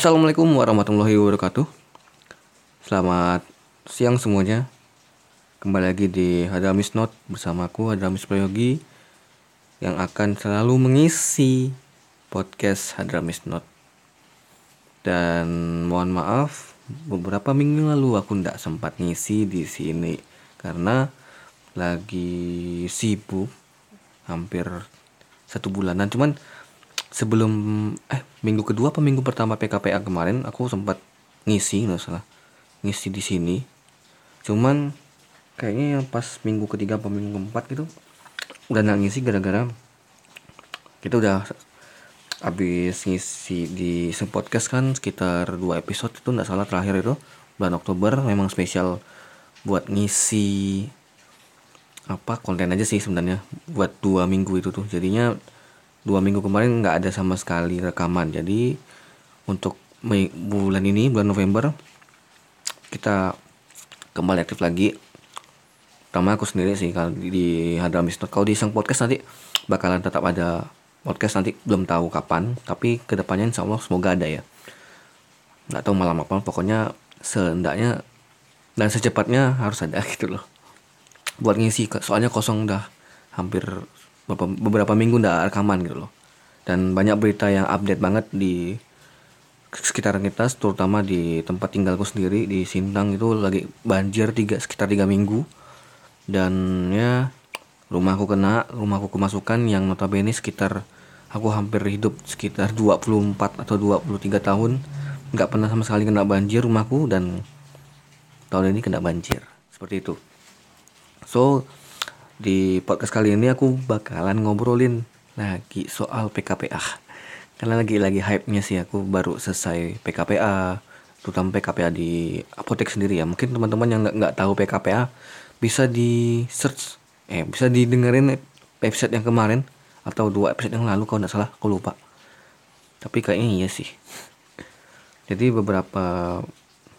Assalamualaikum warahmatullahi wabarakatuh. Selamat siang semuanya. Kembali lagi di Hadramis Note bersamaku Hadramis Prayogi yang akan selalu mengisi podcast Hadramis Note. Dan mohon maaf beberapa minggu lalu aku tidak sempat ngisi di sini karena lagi sibuk hampir satu bulanan cuman sebelum eh minggu kedua apa minggu pertama PKPA kemarin aku sempat ngisi nggak salah. Ngisi di sini. Cuman kayaknya yang pas minggu ketiga apa minggu keempat gitu udah nggak ngisi gara-gara kita udah habis ngisi di podcast kan sekitar dua episode itu nggak salah terakhir itu bulan Oktober. Memang spesial buat ngisi apa konten aja sih sebenarnya buat dua minggu itu tuh. Jadinya dua minggu kemarin nggak ada sama sekali rekaman. Jadi untuk bulan ini bulan November kita kembali aktif lagi. Pertama aku sendiri sih kalau di Hadramis kalau di sang podcast nanti bakalan tetap ada podcast nanti belum tahu kapan. Tapi ke depannya insya Allah semoga ada ya. Nggak tahu malam apa pokoknya seendaknya dan secepatnya harus ada gitu loh. Buat ngisi soalnya kosong udah hampir beberapa minggu ndak rekaman gitu loh. Dan banyak berita yang update banget di sekitaran kita terutama di tempat tinggalku sendiri di Sintang itu lagi banjir tiga sekitar tiga minggu. Dan ya rumahku kena rumahku kemasukan yang notabene sekitar aku hampir hidup sekitar 24 atau 23 tahun. Nggak pernah sama sekali kena banjir rumahku dan tahun ini kena banjir. Seperti itu. So di podcast kali ini aku bakalan ngobrolin lagi soal PKPA. Karena lagi lagi hype-nya sih aku baru selesai PKPA, terutama PKPA di apotek sendiri ya. Mungkin teman-teman yang nggak nggak tahu PKPA bisa di search eh bisa didengerin episode yang kemarin atau dua episode yang lalu kalau nggak salah aku lupa. Tapi kayaknya iya sih. Jadi beberapa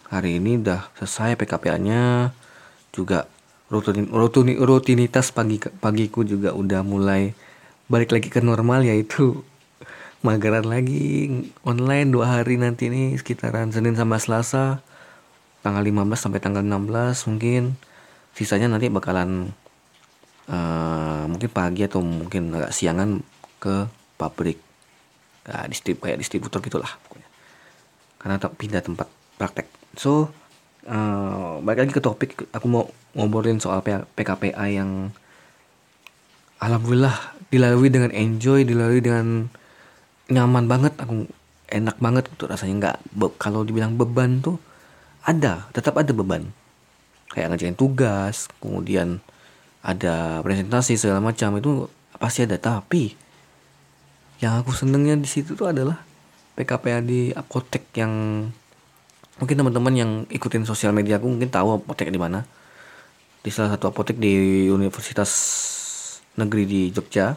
hari ini udah selesai PKPA-nya juga rutin, rutin rutinitas pagi pagiku juga udah mulai balik lagi ke normal yaitu mageran lagi online dua hari nanti nih sekitaran Senin sama Selasa tanggal 15 sampai tanggal 16 mungkin. Sisanya nanti bakalan uh, mungkin pagi atau mungkin agak siangan ke pabrik nah, distrib kayak distributor gitulah pokoknya. Karena tak pindah tempat praktek. So uh, balik lagi ke topik. Aku mau ngobrolin soal PKPA yang alhamdulillah dilalui dengan enjoy dilalui dengan nyaman banget. Aku enak banget tuh rasanya. Nggak kalau dibilang beban tuh ada tetap ada beban. Kayak ngerjain tugas kemudian ada presentasi segala macam itu pasti ada. Tapi yang aku senengnya di situ tuh adalah PKPA di apotek yang mungkin teman-teman yang ikutin sosial media aku mungkin tahu apotek di mana. Di salah satu apotek di Universitas Negeri di Jogja.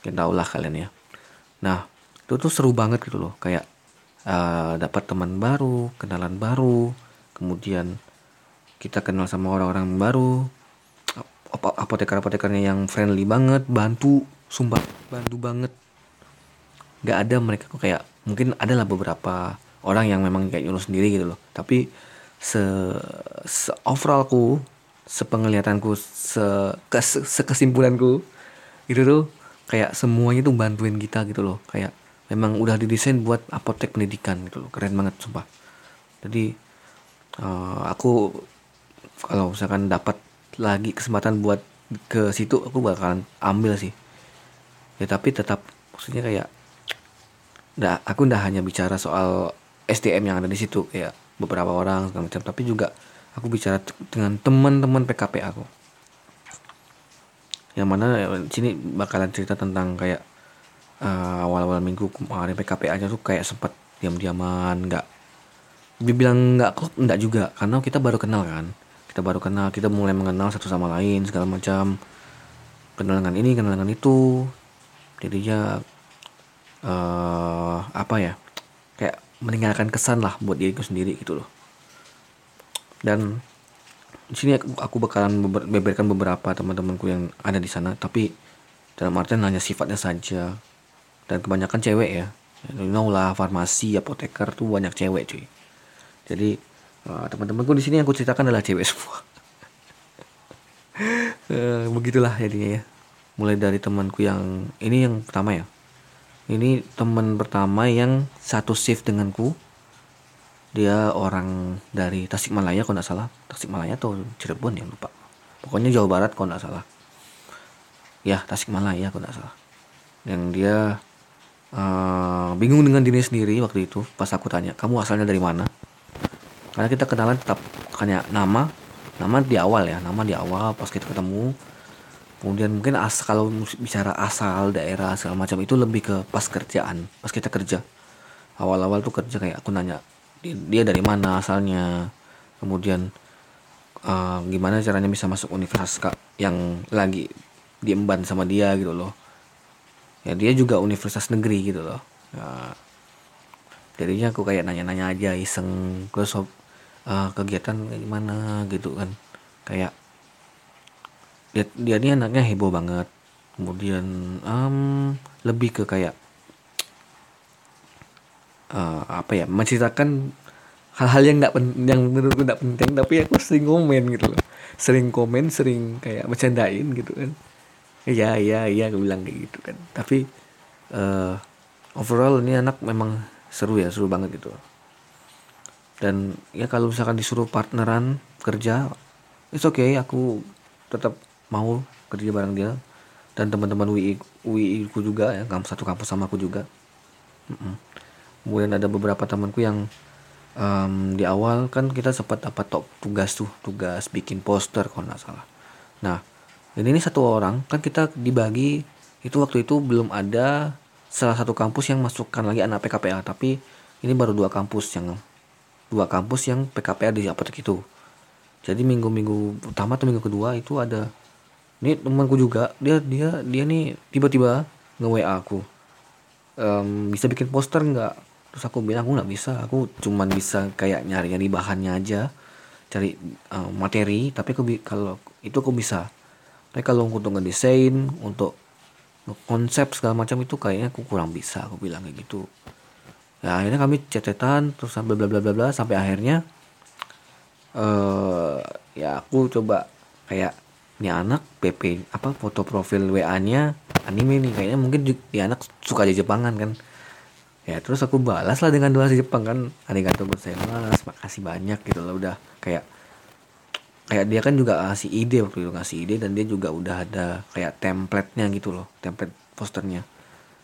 Mungkin tahu lah kalian ya. Nah itu tuh seru banget gitu loh. Kayak uh, dapat teman baru kenalan baru kemudian kita kenal sama orang-orang baru. Apoteker-apotekernya yang friendly banget bantu sumpah bantu banget. Nggak ada mereka kok kayak mungkin adalah beberapa orang yang memang kayak nyuruh sendiri gitu loh. Tapi se, se overallku sepenglihatanku se, kes, sekesimpulanku itu tuh kayak semuanya tuh bantuin kita gitu loh. Kayak memang udah didesain buat apotek pendidikan gitu loh. Keren banget sumpah. Jadi uh, aku kalau misalkan dapat lagi kesempatan buat ke situ aku bakalan ambil sih. Ya tapi tetap maksudnya kayak nggak aku ndak hanya bicara soal SDM yang ada di situ kayak beberapa orang segala macam. Tapi juga aku bicara dengan teman-teman PKP aku. Yang mana ya, sini bakalan cerita tentang kayak uh, awal-awal minggu kemarin PKP aja tuh kayak sempat diam-diaman nggak dibilang nggak klop nggak juga. Karena kita baru kenal kan. Kita baru kenal kita mulai mengenal satu sama lain segala macam. Kenal dengan ini kenal dengan itu. Jadinya uh, apa ya kayak meninggalkan kesan lah buat diriku sendiri gitu loh. Dan di sini aku, aku bakalan beberkan beberapa teman-temanku yang ada di sana tapi dalam artian hanya sifatnya saja. Dan kebanyakan cewek ya. You know lah farmasi apoteker tuh banyak cewek cuy. Jadi uh, teman-temanku di sini yang aku ceritakan adalah cewek semua. Uh, begitulah jadinya ya. Mulai dari temanku yang ini yang pertama ya ini teman pertama yang satu shift denganku. Dia orang dari Tasikmalaya kalau nggak salah. Tasikmalaya atau Cirebon ya lupa. Pokoknya Jawa Barat kalau nggak salah. Ya Tasikmalaya kalau nggak salah. Yang dia uh, bingung dengan diri sendiri waktu itu pas aku tanya kamu asalnya dari mana? Karena kita kenalan tetap hanya nama. Nama di awal ya nama di awal pas kita ketemu kemudian mungkin as kalau bicara asal daerah segala macam itu lebih ke pas kerjaan pas kita kerja. Awal-awal tuh kerja kayak aku nanya dia dari mana asalnya? Kemudian uh, gimana caranya bisa masuk universitas yang lagi diemban sama dia? Gitu loh. Ya dia juga universitas negeri gitu loh. Ya, jadinya aku kayak nanya-nanya aja iseng. Terus uh, kegiatan gimana? Gitu kan. Kayak dia dia ini anaknya heboh banget. Kemudian um, lebih ke kayak uh, apa ya menceritakan hal-hal yang nggak yang menurutku nggak penting tapi aku sering komen gitu loh. Sering komen sering kayak bercandain gitu kan. Iya iya iya aku bilang kayak gitu kan. Tapi uh, overall ini anak memang seru ya seru banget gitu. Dan ya kalau misalkan disuruh partneran kerja it's okay aku tetap mau kerja bareng dia. Dan teman-teman WI WI ku juga ya kampus satu kampus sama aku juga. Kemudian ada beberapa temanku yang um, di awal kan kita sempat dapat top tugas tuh tugas bikin poster kalau nggak salah. Nah dan ini satu orang kan kita dibagi itu waktu itu belum ada salah satu kampus yang masukkan lagi anak PKPA tapi ini baru dua kampus yang dua kampus yang PKPA di apotek itu jadi minggu-minggu pertama atau minggu kedua itu ada ini temanku juga. Dia dia dia nih tiba-tiba nge WA aku. Um, bisa bikin poster nggak? Terus aku bilang aku nggak bisa. Aku cuman bisa kayak nyari-nyari bahannya aja. Cari uh, materi. Tapi aku kalau itu aku bisa. Tapi kalau untuk ngedesain untuk konsep segala macam itu kayaknya aku kurang bisa. Aku bilang kayak gitu. Ya akhirnya kami catatan terus sampai bla bla bla bla sampai akhirnya uh, ya aku coba kayak ini anak PP apa foto profil WA nya anime nih kayaknya mungkin di anak suka aja Jepangan kan? Ya terus aku balas lah dengan dua Jepang kan? Arigato gozaimasu makasih banyak gitu loh udah kayak kayak dia kan juga ngasih ide waktu itu ngasih ide dan dia juga udah ada kayak template-nya gitu loh template posternya.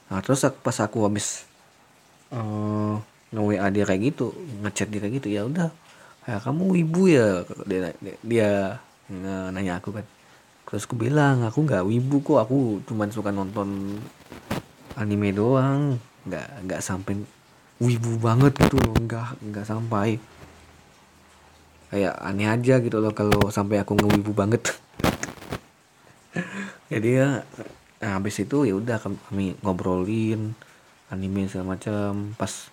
Nah terus pas aku habis uh, nge WA dia kayak gitu ngechat dia kayak gitu ya udah kayak kamu wibu ya dia dia nanya aku kan terus aku bilang aku nggak wibu kok aku cuman suka nonton anime doang. Nggak nggak sampai wibu banget gitu loh nggak nggak sampai. Kayak aneh aja gitu loh kalau sampai aku ngewibu banget. Jadi ya nah, habis itu ya udah kami ngobrolin anime segala macam. Pas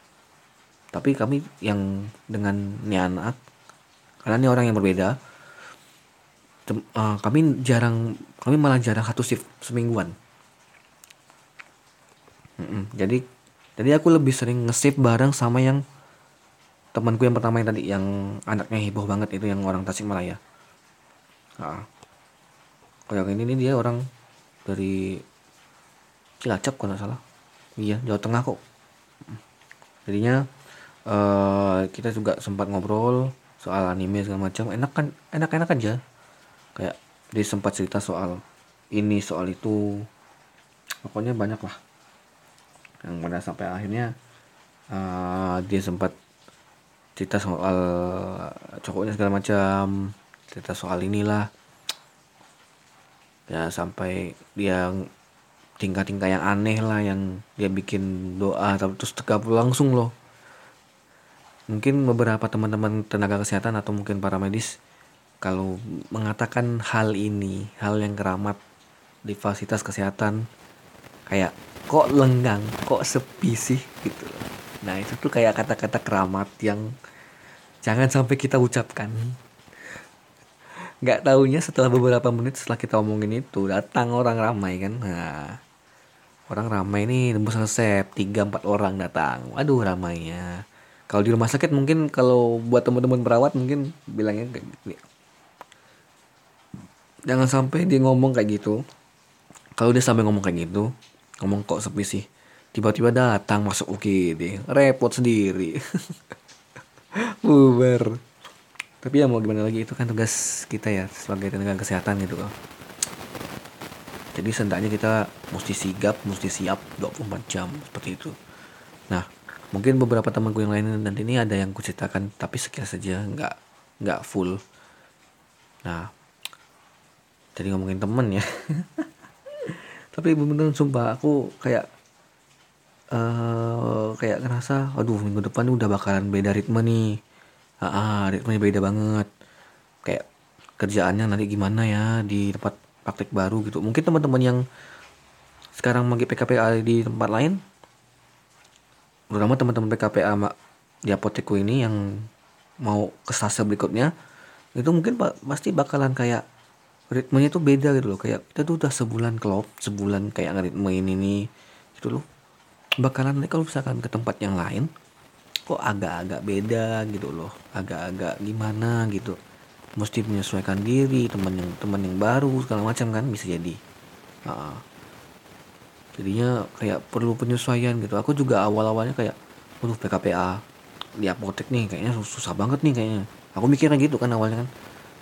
tapi kami yang dengan ini anak karena ini orang yang berbeda uh, kami jarang kami malah jarang satu shift semingguan. Mm -mm, jadi jadi aku lebih sering nge bareng sama yang temanku yang pertama yang tadi yang anaknya heboh banget itu yang orang Tasikmalaya nah, kalau yang ini nih dia orang dari Cilacap kalau nggak salah. Iya Jawa Tengah kok. Jadinya uh, kita juga sempat ngobrol soal anime segala macam. Enak kan enak-enak aja kayak dia sempat cerita soal ini soal itu. Pokoknya banyak lah. Yang pada sampai akhirnya uh, dia sempat cerita soal cowoknya segala macam cerita soal inilah. Ya sampai dia tingkah-tingkah yang aneh lah yang dia bikin doa terus tegap langsung loh. Mungkin beberapa teman-teman tenaga kesehatan atau mungkin para medis kalau mengatakan hal ini hal yang keramat di fasilitas kesehatan kayak kok lenggang? Kok sepi sih? Gitu. Nah itu tuh kayak kata-kata keramat yang jangan sampai kita ucapkan. Nggak taunya setelah beberapa menit setelah kita omongin itu datang orang ramai kan. Nah orang ramai nih tembus resep tiga empat orang datang. Waduh ramainya. Kalau di rumah sakit mungkin kalau buat teman-teman perawat mungkin bilangnya kayak. Jangan sampai dia ngomong kayak gitu. Kalau dia sampai ngomong kayak gitu ngomong kok sepi sih tiba-tiba datang masuk UGD repot sendiri. Bubar. Tapi ya mau gimana lagi itu kan tugas kita ya sebagai tenaga kesehatan gitu loh. Jadi seenggaknya kita mesti sigap mesti siap 24 jam seperti itu. Nah mungkin beberapa temanku yang lain nanti ini ada yang kuceritakan tapi sekian saja nggak nggak full. Nah jadi ngomongin temen ya. Tapi bener-bener sumpah aku kayak uh, kayak ngerasa aduh minggu depan udah bakalan beda ritme nih. Ah, ah ritmenya beda banget. Kayak kerjaannya nanti gimana ya di tempat praktek baru gitu. Mungkin teman-teman yang sekarang lagi PKPA di tempat lain terutama teman-teman PKPA di apotekku ini yang mau ke stase berikutnya itu mungkin pasti bakalan kayak ritmenya tuh beda gitu loh. Kayak kita tuh udah sebulan klop sebulan kayak ritme ini nih gitu loh. Bakalan nanti kalau misalkan ke tempat yang lain kok agak-agak beda gitu loh. Agak-agak gimana gitu. Mesti menyesuaikan diri teman yang teman yang baru segala macam kan bisa jadi. Uh, jadinya kayak perlu penyesuaian gitu. Aku juga awal awalnya kayak waduh PKPA di apotek nih kayaknya susah banget nih kayaknya. Aku mikirnya gitu kan awalnya kan.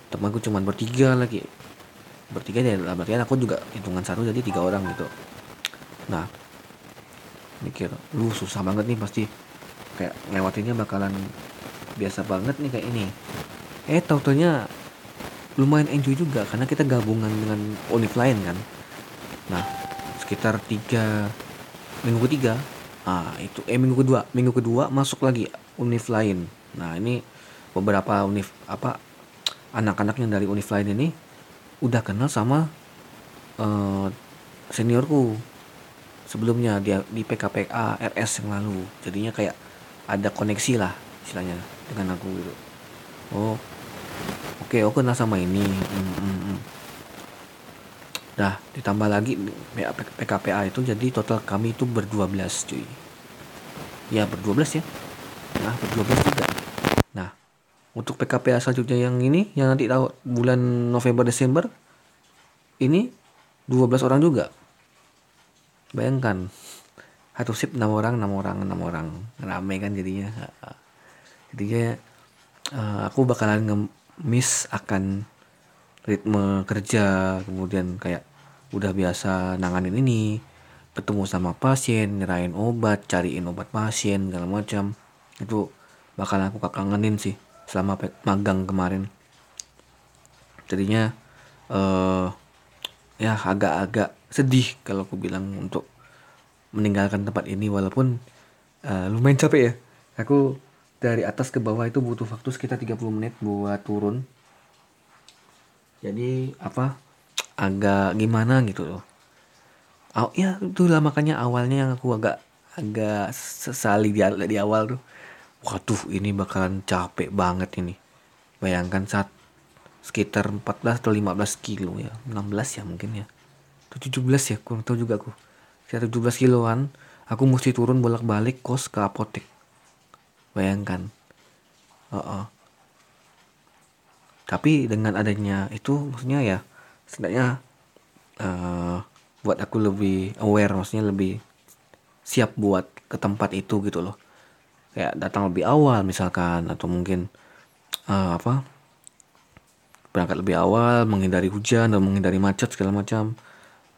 Temanku cuma bertiga lagi bertiga ya berarti aku juga hitungan satu jadi tiga orang gitu. Nah mikir lu susah banget nih pasti. Kayak lewatinnya bakalan biasa banget nih kayak ini. Eh tau taunya lumayan enjoy juga karena kita gabungan dengan univ lain kan. Nah sekitar tiga minggu ketiga ah itu eh minggu kedua minggu kedua masuk lagi univ lain. Nah ini beberapa univ apa anak-anak yang dari univ lain ini udah kenal sama uh, seniorku sebelumnya dia di PKPA RS yang lalu jadinya kayak ada koneksi lah istilahnya dengan aku gitu oh Oke, aku kenal sama ini. Hmm, hmm, hmm. Nah, ditambah lagi PKPA itu jadi total kami itu berdua belas cuy. Ya, berdua belas ya. Nah, berdua belas juga. Untuk PKPA selanjutnya yang ini yang nanti tahu bulan November Desember ini 12 orang juga. Bayangkan satu sip 6 orang, 6 orang, 6 orang. Rame kan jadinya. Jadinya uh, aku bakalan miss akan ritme kerja kemudian kayak udah biasa nanganin ini ketemu sama pasien nyerahin obat cariin obat pasien segala macam itu bakal aku kangenin sih selama magang kemarin. Jadinya uh, ya agak-agak sedih kalau aku bilang untuk meninggalkan tempat ini walaupun uh, lumayan capek ya. Aku dari atas ke bawah itu butuh waktu sekitar 30 menit buat turun. Jadi apa agak gimana gitu loh. Oh, ya itulah makanya awalnya yang aku agak agak sesali di, di awal tuh waduh ini bakalan capek banget ini. Bayangkan saat sekitar 14 atau 15 kilo ya. 16 ya mungkin ya. Atau 17 ya kurang tahu juga aku. Sekitar 17 kiloan aku mesti turun bolak balik kos ke apotek. Bayangkan. Uh -uh. tapi dengan adanya itu maksudnya ya setidaknya uh, buat aku lebih aware maksudnya lebih siap buat ke tempat itu gitu loh kayak datang lebih awal misalkan atau mungkin uh, apa berangkat lebih awal menghindari hujan dan menghindari macet segala macam.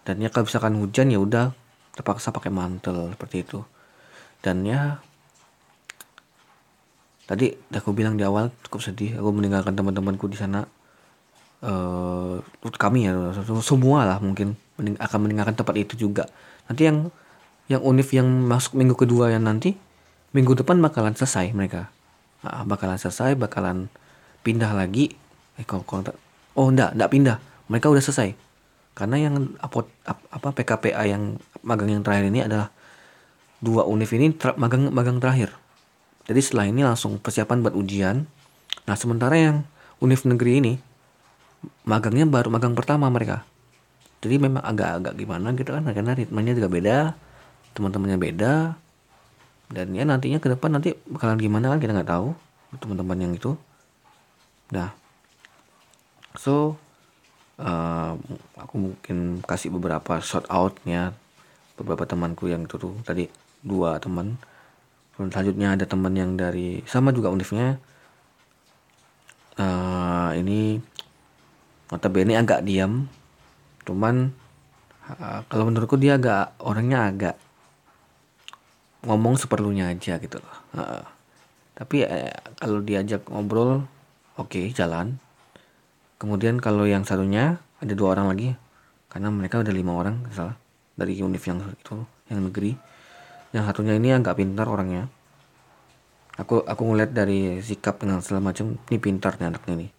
Dan ya kalau misalkan hujan ya udah terpaksa pakai mantel seperti itu. Dan ya tadi aku bilang di awal cukup sedih aku meninggalkan teman-temanku di sana. Uh, kami ya semua lah mungkin akan meninggalkan tempat itu juga. Nanti yang yang univ yang masuk minggu kedua yang nanti minggu depan bakalan selesai mereka. Nah, bakalan selesai bakalan pindah lagi. Eh kalau, kalau oh enggak enggak pindah. Mereka udah selesai. Karena yang apa, apa PKPA yang magang yang terakhir ini adalah dua univ ini ter, magang magang terakhir. Jadi setelah ini langsung persiapan buat ujian. Nah sementara yang univ negeri ini magangnya baru magang pertama mereka. jadi memang agak-agak gimana gitu kan karena ritmenya juga beda teman-temannya beda dan ya nantinya ke depan nanti bakalan gimana kan kita nggak tahu. Teman-teman yang itu. Nah so uh, aku mungkin kasih beberapa shout outnya. Beberapa temanku yang itu tuh. Tadi dua teman. Selanjutnya ada teman yang dari sama juga univnya uh, ini notabene agak diam. Cuman uh, kalau menurutku dia agak orangnya agak ngomong seperlunya aja gitu loh. Uh, tapi uh, kalau diajak ngobrol oke okay, jalan. Kemudian kalau yang satunya ada dua orang lagi. Karena mereka udah lima orang salah dari univ yang itu yang negeri. Yang satunya ini agak pintar orangnya. Aku aku ngeliat dari sikap dengan segala macam ini pintar nih anaknya nih.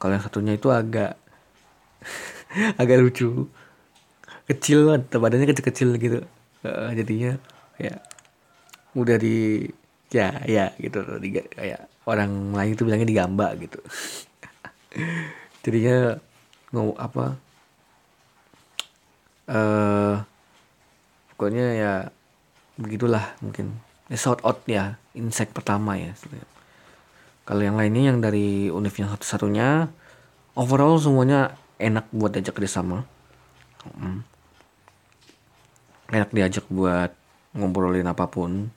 Kalau yang satunya itu agak agak lucu. Kecil banget badannya kecil-kecil gitu. Uh, jadinya ya. Udah di ya ya gitu di kayak orang lain itu bilangnya digamba gitu. Jadinya ngomong apa eh uh, pokoknya ya begitulah mungkin. Ya, shout out ya insect pertama ya kalau yang lainnya yang dari univ yang satu-satunya overall semuanya enak buat diajak kerjasama. Hmm. enak diajak buat ngobrolin apa pun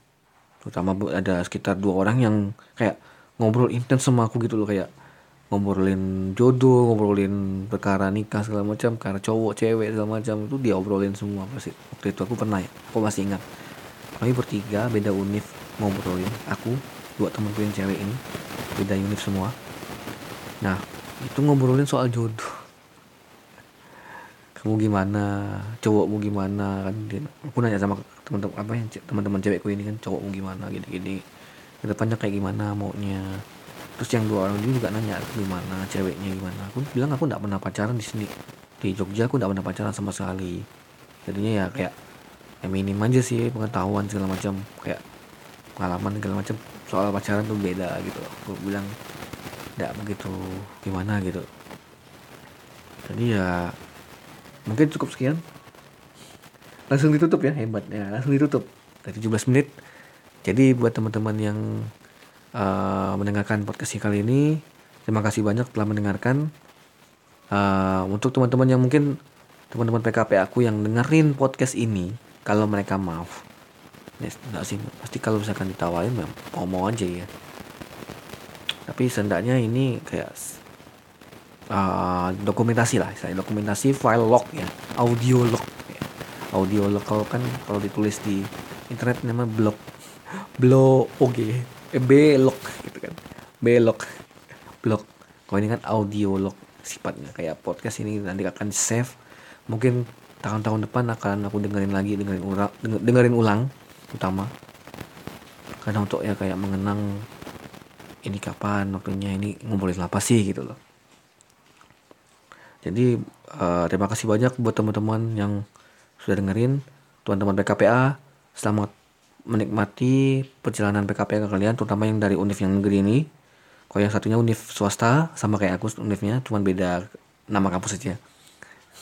terutama ada sekitar dua orang yang kayak ngobrol intens sama aku gitu loh kayak ngobrolin jodoh ngobrolin perkara nikah segala macam karena cowok cewek segala macam itu dia obrolin semua pasti. Waktu itu aku pernah ya aku masih ingat. Kami bertiga beda univ ngobrolin. Aku dua temanku yang cewek ini beda univ semua. Nah itu ngobrolin soal jodoh kamu gimana? Cowokmu gimana? Kan aku nanya sama teman-teman apa yang teman-teman cewekku ini kan cowokmu gimana? gini-gini. Ke depannya kayak gimana maunya? Terus yang dua orang ini juga nanya gimana? Ceweknya gimana? Aku bilang aku nggak pernah pacaran di sini. Di Jogja aku nggak pernah pacaran sama sekali. Jadinya ya kayak ya minim aja sih pengetahuan segala macam kayak pengalaman segala macam. Soal pacaran tuh beda gitu. Aku bilang tidak begitu. Gimana? gitu. Jadi ya mungkin cukup sekian. Langsung ditutup ya hebat ya langsung ditutup. Dari 17 menit. Jadi buat teman-teman yang uh, mendengarkan podcast kali ini terima kasih banyak telah mendengarkan. Uh, untuk teman-teman yang mungkin teman-teman PKP aku yang dengerin podcast ini kalau mereka mau. Enggak sih pasti kalau misalkan ditawarin mau mau aja ya. Tapi seenggaknya ini kayak uh, dokumentasi lah saya dokumentasi file log ya. Audio log ya. audio log kalau kan kalau ditulis di internet nama blog. Blog oke okay. eh, log gitu kan. B log. Blog. Kalau ini kan audio log sifatnya. Kayak podcast ini nanti akan save. Mungkin tahun-tahun depan akan aku dengerin lagi dengerin ulang dengerin ulang utama. Karena untuk ya kayak mengenang ini kapan waktunya ini ngumpulin apa sih gitu loh jadi uh, terima kasih banyak buat teman-teman yang sudah dengerin. Teman-teman PKPA selamat menikmati perjalanan PKPA kalian terutama yang dari univ yang negeri ini. Kalau yang satunya univ swasta sama kayak aku univnya cuman beda nama kampus saja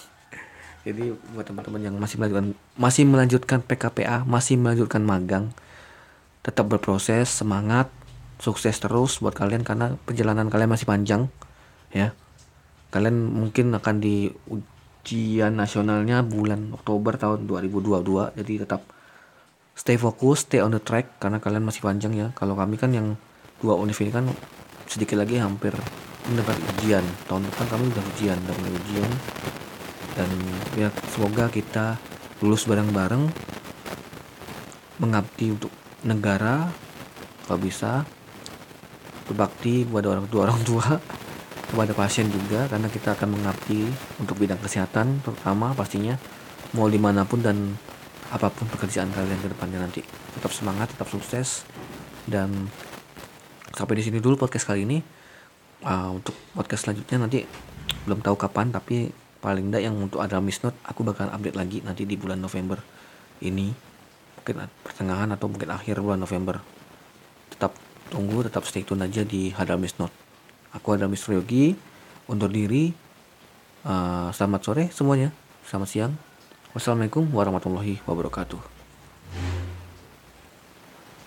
jadi buat teman-teman yang masih melanjutkan masih melanjutkan PKPA masih melanjutkan magang tetap berproses semangat sukses terus buat kalian karena perjalanan kalian masih panjang ya kalian mungkin akan di ujian nasionalnya bulan Oktober tahun 2022 jadi tetap stay fokus stay on the track karena kalian masih panjang ya. Kalau kami kan yang dua univ ini kan sedikit lagi hampir mendapat ujian. Tahun depan kami udah ujian dan ujian. Dan ya semoga kita lulus bareng-bareng mengabdi untuk negara kalau bisa berbakti kepada orang tua orang tua kepada pasien juga karena kita akan mengabdi untuk bidang kesehatan terutama pastinya mau di mana pun dan apa pun pekerjaan kalian ke depannya nanti. Tetap semangat tetap sukses dan sampai di sini dulu podcast kali ini. Uh, untuk podcast selanjutnya nanti belum tahu kapan tapi paling tidak yang untuk ada misnot aku bakal update lagi nanti di bulan November ini. Mungkin pertengahan atau mungkin akhir bulan November. Tetap tunggu tetap stay tune aja di Hadamis Note aku ada Miss Yogi undur diri uh, selamat sore semuanya Selamat siang. Wassalamualaikum warahmatullahi wabarakatuh.